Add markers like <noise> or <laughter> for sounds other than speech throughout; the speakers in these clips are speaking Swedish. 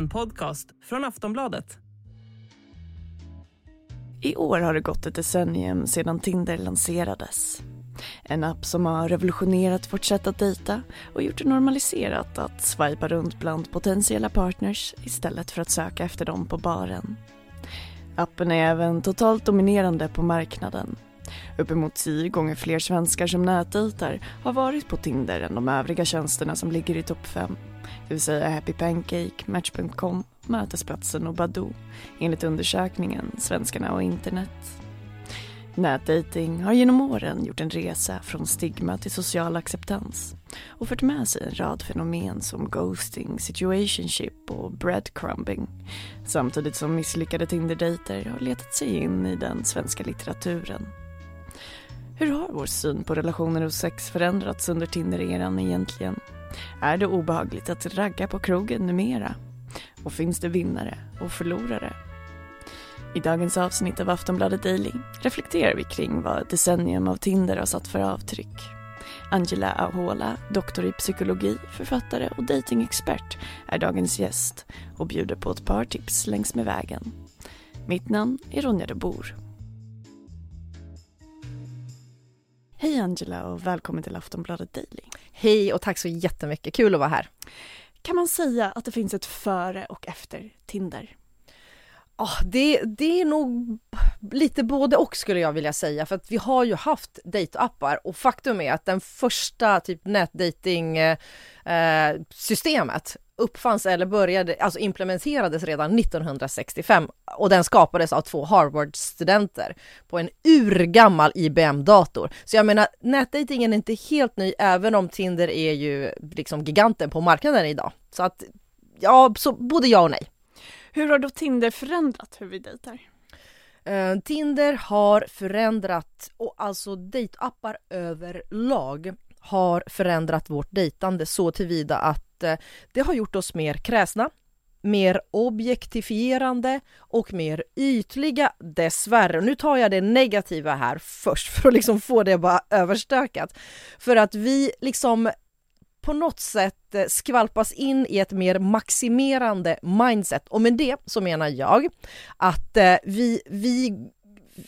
En podcast från Aftonbladet. I år har det gått ett decennium sedan Tinder lanserades. En app som har revolutionerat vårt sätt att dejta och gjort det normaliserat att swipa runt bland potentiella partners istället för att söka efter dem på baren. Appen är även totalt dominerande på marknaden. Uppemot tio gånger fler svenskar som nätdejtar har varit på Tinder än de övriga tjänsterna som ligger i topp fem. Det vill säga Happy Pancake, Match.com, Mötesplatsen och Badoo enligt undersökningen Svenskarna och internet. Nätdating har genom åren gjort en resa från stigma till social acceptans och fört med sig en rad fenomen som ghosting, situationship och breadcrumbing samtidigt som misslyckade Tinder-dejter har letat sig in i den svenska litteraturen. Hur har vår syn på relationer och sex förändrats under Tinder-eran egentligen? Är det obehagligt att ragga på krogen numera? Och finns det vinnare och förlorare? I dagens avsnitt av Aftonbladet Daily reflekterar vi kring vad decennium av Tinder har satt för avtryck. Angela Ahola, doktor i psykologi, författare och datingexpert är dagens gäst och bjuder på ett par tips längs med vägen. Mitt namn är Ronja de Bor. Hej Angela och välkommen till Aftonbladet Daily. Hej och tack så jättemycket, kul att vara här. Kan man säga att det finns ett före och efter Tinder? Oh, det, det är nog lite både och skulle jag vilja säga för att vi har ju haft dejtappar och faktum är att den första typ nätdating eh, systemet uppfanns eller började, alltså implementerades redan 1965 och den skapades av två Harvard-studenter på en urgammal IBM-dator. Så jag menar, nätdejtingen är inte helt ny även om Tinder är ju liksom giganten på marknaden idag. Så att ja, så både ja och nej. Hur har då Tinder förändrat hur vi dejtar? Uh, Tinder har förändrat, och alltså dejtappar överlag har förändrat vårt dejtande så tillvida att Eh, det har gjort oss mer kräsna, mer objektifierande och mer ytliga dessvärre. Nu tar jag det negativa här först för att liksom få det bara överstökat. För att vi liksom på något sätt eh, skvalpas in i ett mer maximerande mindset. Och med det så menar jag att eh, vi, vi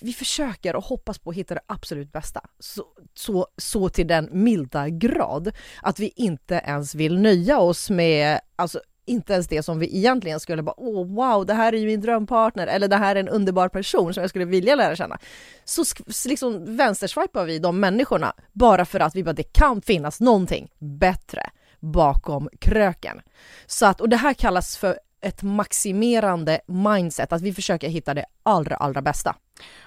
vi försöker och hoppas på att hitta det absolut bästa. Så, så, så till den milda grad att vi inte ens vill nöja oss med alltså, inte ens det som vi egentligen skulle bara åh wow, det här är ju min drömpartner eller det här är en underbar person som jag skulle vilja lära känna. Så liksom vänsterswipar vi de människorna bara för att vi bara det kan finnas någonting bättre bakom kröken. Så att, och det här kallas för ett maximerande mindset, att vi försöker hitta det allra, allra bästa.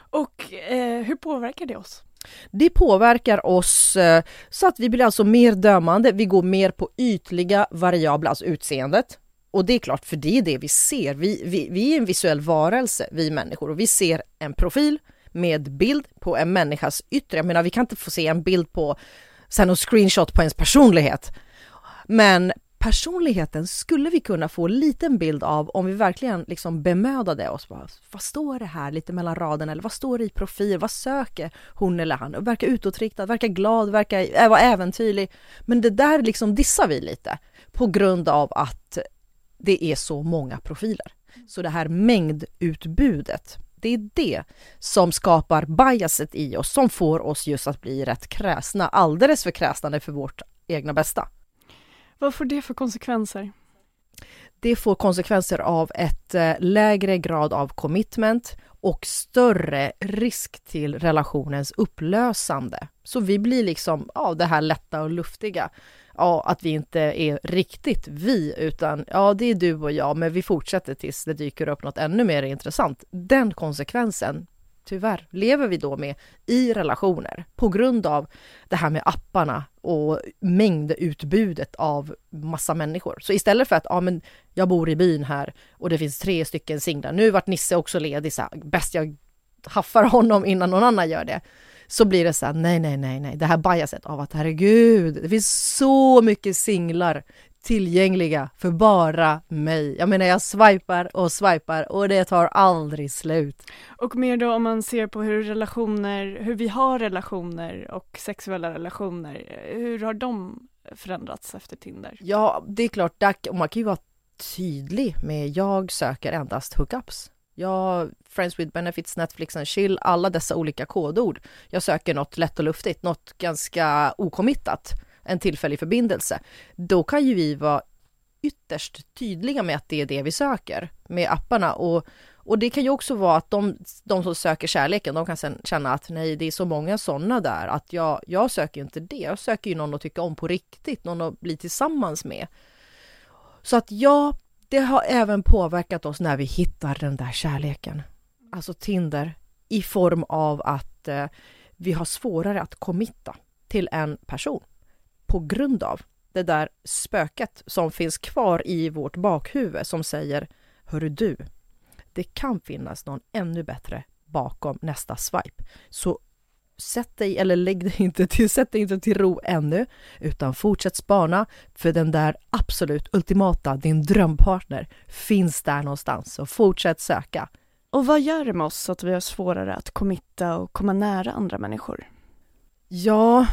Och eh, hur påverkar det oss? Det påverkar oss eh, så att vi blir alltså mer dömande, vi går mer på ytliga variabler, alltså utseendet. Och det är klart, för det är det vi ser. Vi, vi, vi är en visuell varelse, vi människor, och vi ser en profil med bild på en människas yttre. Jag menar, vi kan inte få se en bild på sen någon screenshot på ens personlighet. Men personligheten skulle vi kunna få en liten bild av om vi verkligen liksom bemödade oss. Vad står det här lite mellan raderna eller vad står det i profil? Vad söker hon eller han? Verkar utåtriktad, verkar glad, verkar äh, vara äventyrlig. Men det där liksom dissar vi lite på grund av att det är så många profiler. Så det här mängdutbudet, det är det som skapar biaset i oss som får oss just att bli rätt kräsna, alldeles för kräsnande för vårt egna bästa. Vad får det för konsekvenser? Det får konsekvenser av ett eh, lägre grad av commitment och större risk till relationens upplösande. Så vi blir liksom, ja, det här lätta och luftiga. Ja, att vi inte är riktigt vi, utan ja, det är du och jag, men vi fortsätter tills det dyker upp något ännu mer intressant. Den konsekvensen tyvärr lever vi då med i relationer på grund av det här med apparna och mängdutbudet av massa människor. Så istället för att ja, men jag bor i byn här och det finns tre stycken singlar. Nu vart Nisse också ledig, så här, bäst jag haffar honom innan någon annan gör det. Så blir det så här, nej, nej, nej, nej, det här biaset av att herregud, det finns så mycket singlar tillgängliga för bara mig. Jag menar jag swipar och swipar och det tar aldrig slut. Och mer då om man ser på hur relationer, hur vi har relationer och sexuella relationer, hur har de förändrats efter Tinder? Ja, det är klart, man kan ju vara tydlig med jag söker endast hookups. Jag, Friends with Benefits, Netflix and Chill, alla dessa olika kodord. Jag söker något lätt och luftigt, något ganska okommittat, en tillfällig förbindelse. Då kan ju vi vara ytterst tydliga med att det är det vi söker med apparna och, och det kan ju också vara att de, de som söker kärleken, de kan sen känna att nej, det är så många sådana där att jag, jag söker ju inte det. Jag söker ju någon att tycka om på riktigt, någon att bli tillsammans med. Så att ja, det har även påverkat oss när vi hittar den där kärleken. Alltså Tinder i form av att eh, vi har svårare att committa till en person på grund av det där spöket som finns kvar i vårt bakhuvud som säger Hörru du, det kan finnas någon ännu bättre bakom nästa swipe. Så sätt dig, eller lägg dig inte till, <laughs> sätt dig inte till ro ännu, utan fortsätt spana, för den där absolut ultimata, din drömpartner, finns där någonstans. Så fortsätt söka. Och vad gör det med oss att vi har svårare att committa och komma nära andra människor? Ja,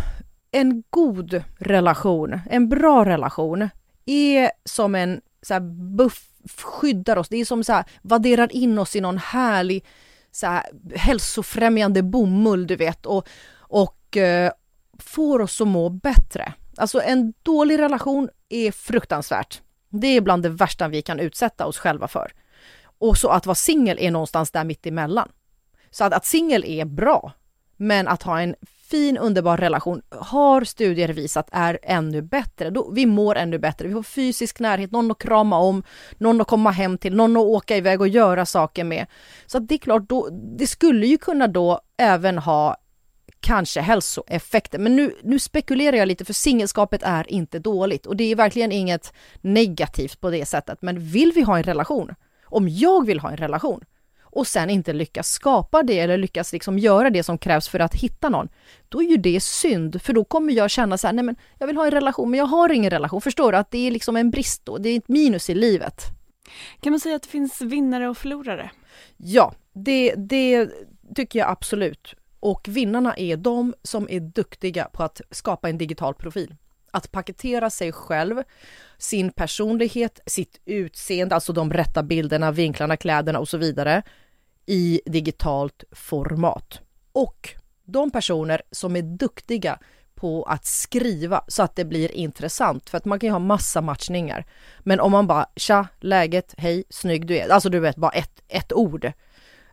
en god relation, en bra relation, är som en så här, buff, skyddar oss. Det är som så här, vadderar in oss i någon härlig så här, hälsofrämjande bomull, du vet, och, och eh, får oss att må bättre. Alltså en dålig relation är fruktansvärt. Det är bland det värsta vi kan utsätta oss själva för. Och så att vara singel är någonstans där mitt emellan. Så att, att singel är bra, men att ha en fin underbar relation har studier visat är ännu bättre. Då, vi mår ännu bättre, vi får fysisk närhet, någon att krama om, någon att komma hem till, någon att åka iväg och göra saker med. Så det är klart, då, det skulle ju kunna då även ha kanske hälsoeffekter. Men nu, nu spekulerar jag lite för singelskapet är inte dåligt och det är verkligen inget negativt på det sättet. Men vill vi ha en relation? Om jag vill ha en relation, och sen inte lyckas skapa det eller lyckas liksom göra det som krävs för att hitta någon, då är ju det synd, för då kommer jag känna så här, nej men jag vill ha en relation, men jag har ingen relation. Förstår du? Att det är liksom en brist då, det är ett minus i livet. Kan man säga att det finns vinnare och förlorare? Ja, det, det tycker jag absolut. Och vinnarna är de som är duktiga på att skapa en digital profil. Att paketera sig själv, sin personlighet, sitt utseende, alltså de rätta bilderna, vinklarna, kläderna och så vidare i digitalt format. Och de personer som är duktiga på att skriva så att det blir intressant. För att man kan ju ha massa matchningar. Men om man bara tja, läget, hej, snygg du är. Alltså du vet bara ett, ett ord.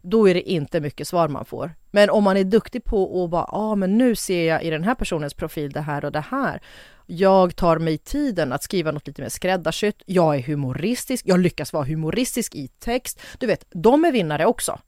Då är det inte mycket svar man får. Men om man är duktig på att bara, ja ah, men nu ser jag i den här personens profil det här och det här. Jag tar mig tiden att skriva något lite mer skräddarsytt. Jag är humoristisk. Jag lyckas vara humoristisk i text. Du vet, de är vinnare också.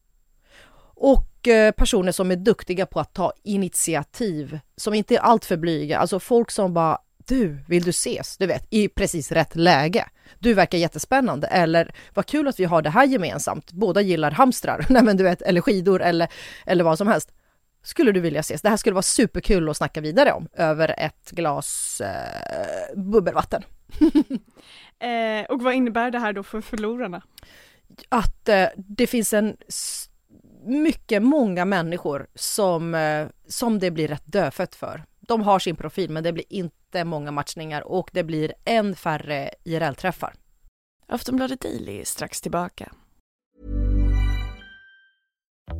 Och eh, personer som är duktiga på att ta initiativ, som inte är alltför blyga. Alltså folk som bara, du, vill du ses? Du vet, i precis rätt läge. Du verkar jättespännande. Eller vad kul att vi har det här gemensamt. Båda gillar hamstrar, <laughs> nej men du vet, eller skidor eller, eller vad som helst skulle du vilja ses? Det här skulle vara superkul att snacka vidare om över ett glas eh, bubbelvatten. <laughs> eh, och vad innebär det här då för förlorarna? Att eh, det finns en mycket många människor som, eh, som det blir rätt dödfött för. De har sin profil men det blir inte många matchningar och det blir än färre IRL-träffar. Aftonbladet Daily är strax tillbaka.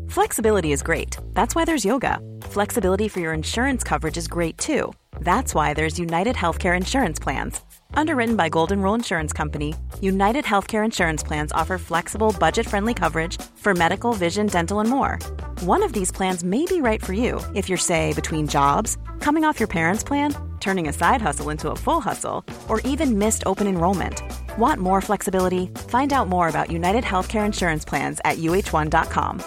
Flexibility is great. That's why there's yoga. Flexibility for your insurance coverage is great too. That's why there's United Healthcare Insurance Plans. Underwritten by Golden Rule Insurance Company, United Healthcare Insurance Plans offer flexible, budget friendly coverage for medical, vision, dental, and more. One of these plans may be right for you if you're, say, between jobs, coming off your parents' plan, turning a side hustle into a full hustle, or even missed open enrollment. Want more flexibility? Find out more about United Healthcare Insurance Plans at uh1.com.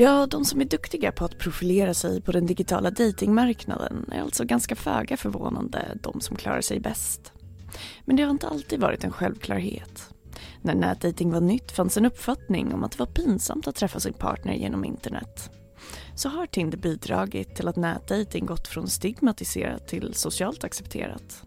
Ja, de som är duktiga på att profilera sig på den digitala datingmarknaden är alltså ganska föga förvånande de som klarar sig bäst. Men det har inte alltid varit en självklarhet. När nätdating var nytt fanns en uppfattning om att det var pinsamt att träffa sin partner genom internet. Så har Tinder bidragit till att nätdating gått från stigmatiserat till socialt accepterat.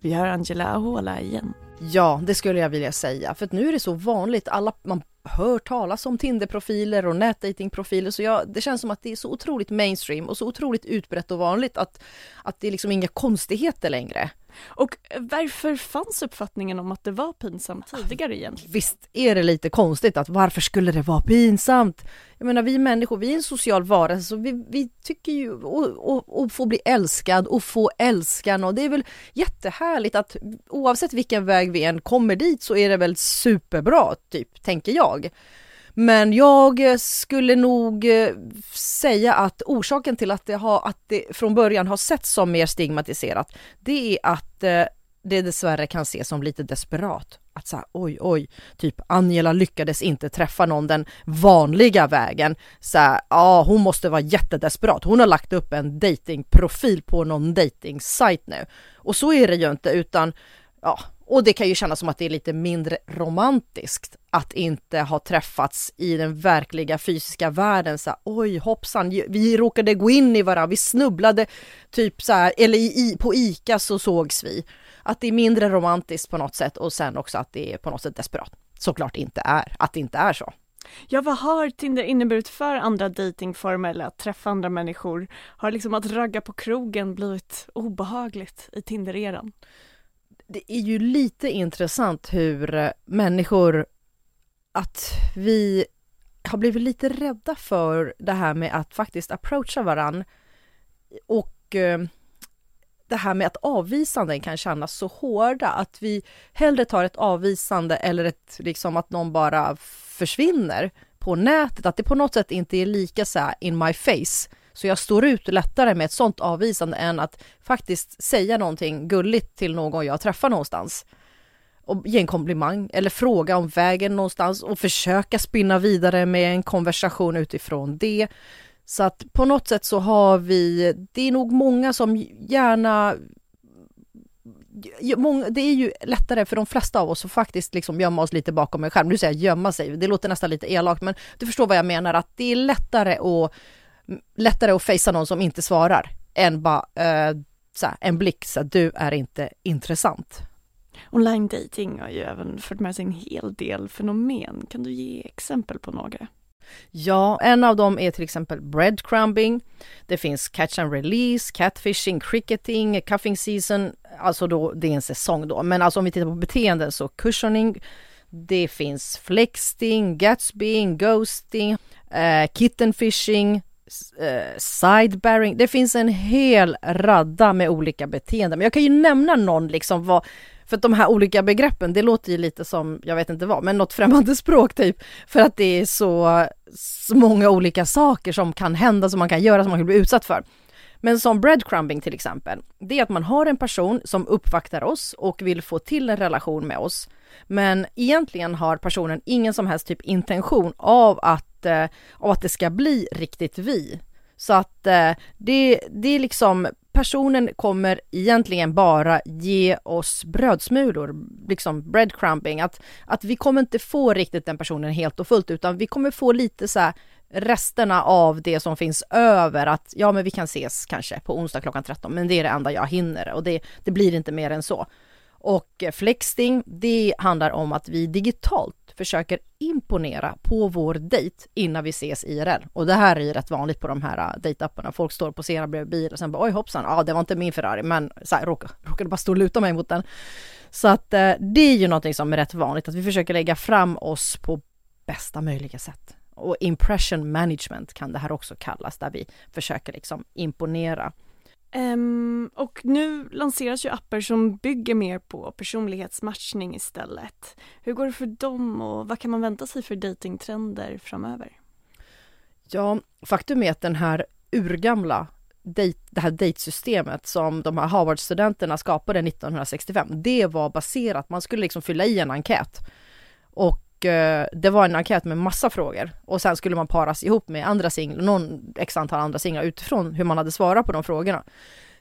Vi hör Angela Ahola igen. Ja, det skulle jag vilja säga. För att nu är det så vanligt. Alla, man hör talas om Tinderprofiler och nätdatingprofiler så jag, det känns som att det är så otroligt mainstream och så otroligt utbrett och vanligt att, att det är liksom inga konstigheter längre. Och varför fanns uppfattningen om att det var pinsamt tidigare egentligen? Visst är det lite konstigt att varför skulle det vara pinsamt? Jag menar vi människor, vi är en social varelse, så vi, vi tycker ju att få bli älskad och få älskan och det är väl jättehärligt att oavsett vilken väg vi än kommer dit så är det väl superbra, typ, tänker jag. Men jag skulle nog eh, säga att orsaken till att det, har, att det från början har setts som mer stigmatiserat, det är att eh, det dessvärre kan ses som lite desperat. Att säga oj, oj, typ Angela lyckades inte träffa någon den vanliga vägen. Så här, ja, hon måste vara jättedesperat. Hon har lagt upp en datingprofil på någon datingsajt nu. Och så är det ju inte, utan ja, och det kan ju kännas som att det är lite mindre romantiskt att inte ha träffats i den verkliga fysiska världen. Så här, Oj hoppsan, vi råkade gå in i varandra, vi snubblade typ så här, eller i, på ICA så sågs vi. Att det är mindre romantiskt på något sätt och sen också att det är på något sätt desperat. Såklart inte är, att det inte är så. Ja, vad har Tinder inneburit för andra datingformer eller att träffa andra människor? Har liksom att ragga på krogen blivit obehagligt i Tinder-eran? Det är ju lite intressant hur eh, människor, att vi har blivit lite rädda för det här med att faktiskt approacha varann. Och eh, det här med att avvisanden kan kännas så hårda, att vi hellre tar ett avvisande eller ett, liksom att någon bara försvinner på nätet, att det på något sätt inte är lika så in my face så jag står ut lättare med ett sånt avvisande än att faktiskt säga någonting gulligt till någon jag träffar någonstans. Och ge en komplimang eller fråga om vägen någonstans och försöka spinna vidare med en konversation utifrån det. Så att på något sätt så har vi, det är nog många som gärna det är ju lättare för de flesta av oss att faktiskt liksom gömma oss lite bakom en skärm. Nu säger jag gömma sig, det låter nästan lite elakt, men du förstår vad jag menar, att det är lättare att lättare att fejsa någon som inte svarar än bara eh, såhär, en blick, så du är inte intressant. Online dating har ju även fört med sig en hel del fenomen. Kan du ge exempel på några? Ja, en av dem är till exempel breadcrumbing. Det finns catch and release, catfishing, cricketing, cuffing season. Alltså då, det är en säsong då. Men alltså om vi tittar på beteenden så cushioning, det finns flexting, gatsbying, ghosting, eh, kittenfishing, eh, sidebearing. Det finns en hel radda med olika beteenden. Men jag kan ju nämna någon liksom vad, för att de här olika begreppen, det låter ju lite som, jag vet inte vad, men något främmande <laughs> språk typ. För att det är så, så många olika saker som kan hända, som man kan göra, som man kan bli utsatt för. Men som breadcrumbing till exempel, det är att man har en person som uppvaktar oss och vill få till en relation med oss. Men egentligen har personen ingen som helst typ intention av att, eh, av att det ska bli riktigt vi. Så att eh, det, det är liksom, personen kommer egentligen bara ge oss brödsmulor, liksom breadcrumbing, att, att vi kommer inte få riktigt den personen helt och fullt utan vi kommer få lite så här resterna av det som finns över att ja men vi kan ses kanske på onsdag klockan 13 men det är det enda jag hinner och det, det blir inte mer än så. Och eh, flexting, det handlar om att vi digitalt försöker imponera på vår dejt innan vi ses IRL. Och det här är ju rätt vanligt på de här eh, dejtapparna. Folk står och poserar bredvid bil och sen bara oj hoppsan, ja det var inte min Ferrari men så här, råkade, råkade bara stå och luta mig mot den. Så att eh, det är ju någonting som är rätt vanligt, att vi försöker lägga fram oss på bästa möjliga sätt. Och impression management kan det här också kallas, där vi försöker liksom imponera. Um, och nu lanseras ju appar som bygger mer på personlighetsmatchning istället. Hur går det för dem och vad kan man vänta sig för datingtrender framöver? Ja, faktum är att den här urgamla date, det här dejtsystemet som de här Harvard-studenterna skapade 1965, det var baserat, man skulle liksom fylla i en enkät. Och Eh, det var en enkät med massa frågor och sen skulle man paras ihop med andra singlar, någon x antal andra singlar utifrån hur man hade svarat på de frågorna.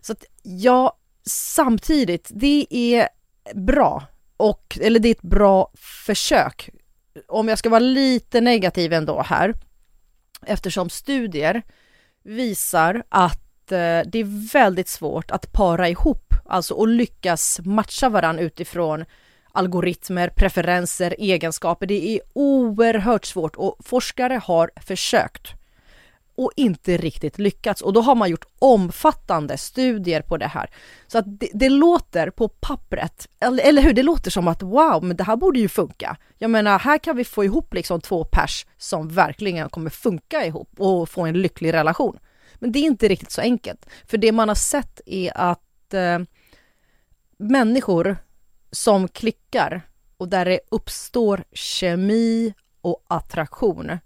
Så att ja, samtidigt, det är bra och, eller det är ett bra försök. Om jag ska vara lite negativ ändå här, eftersom studier visar att eh, det är väldigt svårt att para ihop alltså och lyckas matcha varandra utifrån algoritmer, preferenser, egenskaper. Det är oerhört svårt och forskare har försökt och inte riktigt lyckats och då har man gjort omfattande studier på det här. Så att det, det, låter på pappret, eller, eller hur, det låter som att wow, men det här borde ju funka. Jag menar, här kan vi få ihop liksom två pers som verkligen kommer funka ihop och få en lycklig relation. Men det är inte riktigt så enkelt, för det man har sett är att eh, människor som klickar och där det uppstår kemi och attraktion.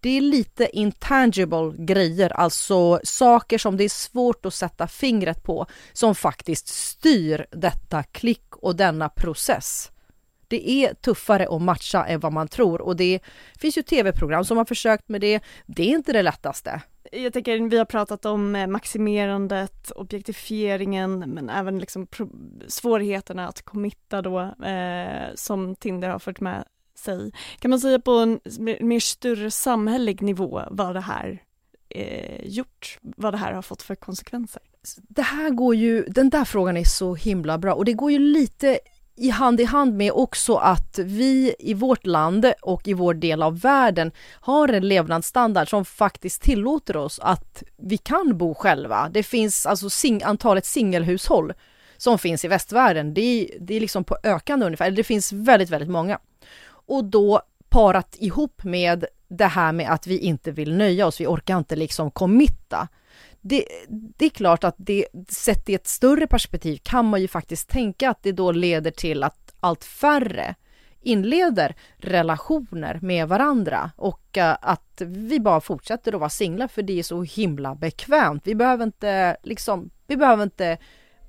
Det är lite intangible grejer, alltså saker som det är svårt att sätta fingret på som faktiskt styr detta klick och denna process. Det är tuffare att matcha än vad man tror och det finns ju tv-program som har försökt med det. Det är inte det lättaste. Jag tänker, vi har pratat om eh, maximerandet, objektifieringen, men även liksom svårigheterna att committa då, eh, som Tinder har fört med sig. Kan man säga på en mer större samhällelig nivå vad det här eh, gjort, vad det här har fått för konsekvenser? Det här går ju, den där frågan är så himla bra och det går ju lite i hand i hand med också att vi i vårt land och i vår del av världen har en levnadsstandard som faktiskt tillåter oss att vi kan bo själva. Det finns alltså sing antalet singelhushåll som finns i västvärlden. Det är, det är liksom på ökande ungefär, det finns väldigt, väldigt många. Och då parat ihop med det här med att vi inte vill nöja oss, vi orkar inte liksom committa det, det, är klart att det, sett i ett större perspektiv kan man ju faktiskt tänka att det då leder till att allt färre inleder relationer med varandra och eh, att vi bara fortsätter att vara singlar för det är så himla bekvämt. Vi behöver inte liksom, vi behöver inte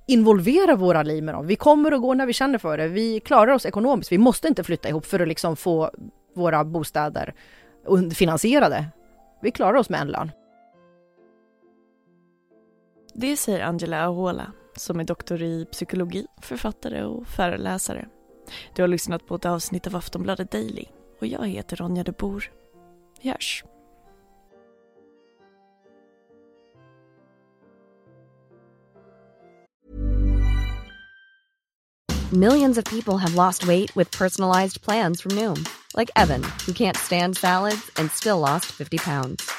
involvera våra liv med dem. Vi kommer och går när vi känner för det. Vi klarar oss ekonomiskt. Vi måste inte flytta ihop för att liksom få våra bostäder finansierade. Vi klarar oss med en lön. Det säger Angela Ahola som är doktor i psykologi, författare och föreläsare. Du har lyssnat på ett avsnitt av Aftonbladet Daily och jag heter Ronja de Bor. Vi hörs. Millions of people have lost weight with personalized plans from Noom. Like Evan, who can't stand salads and still lost 50 pounds.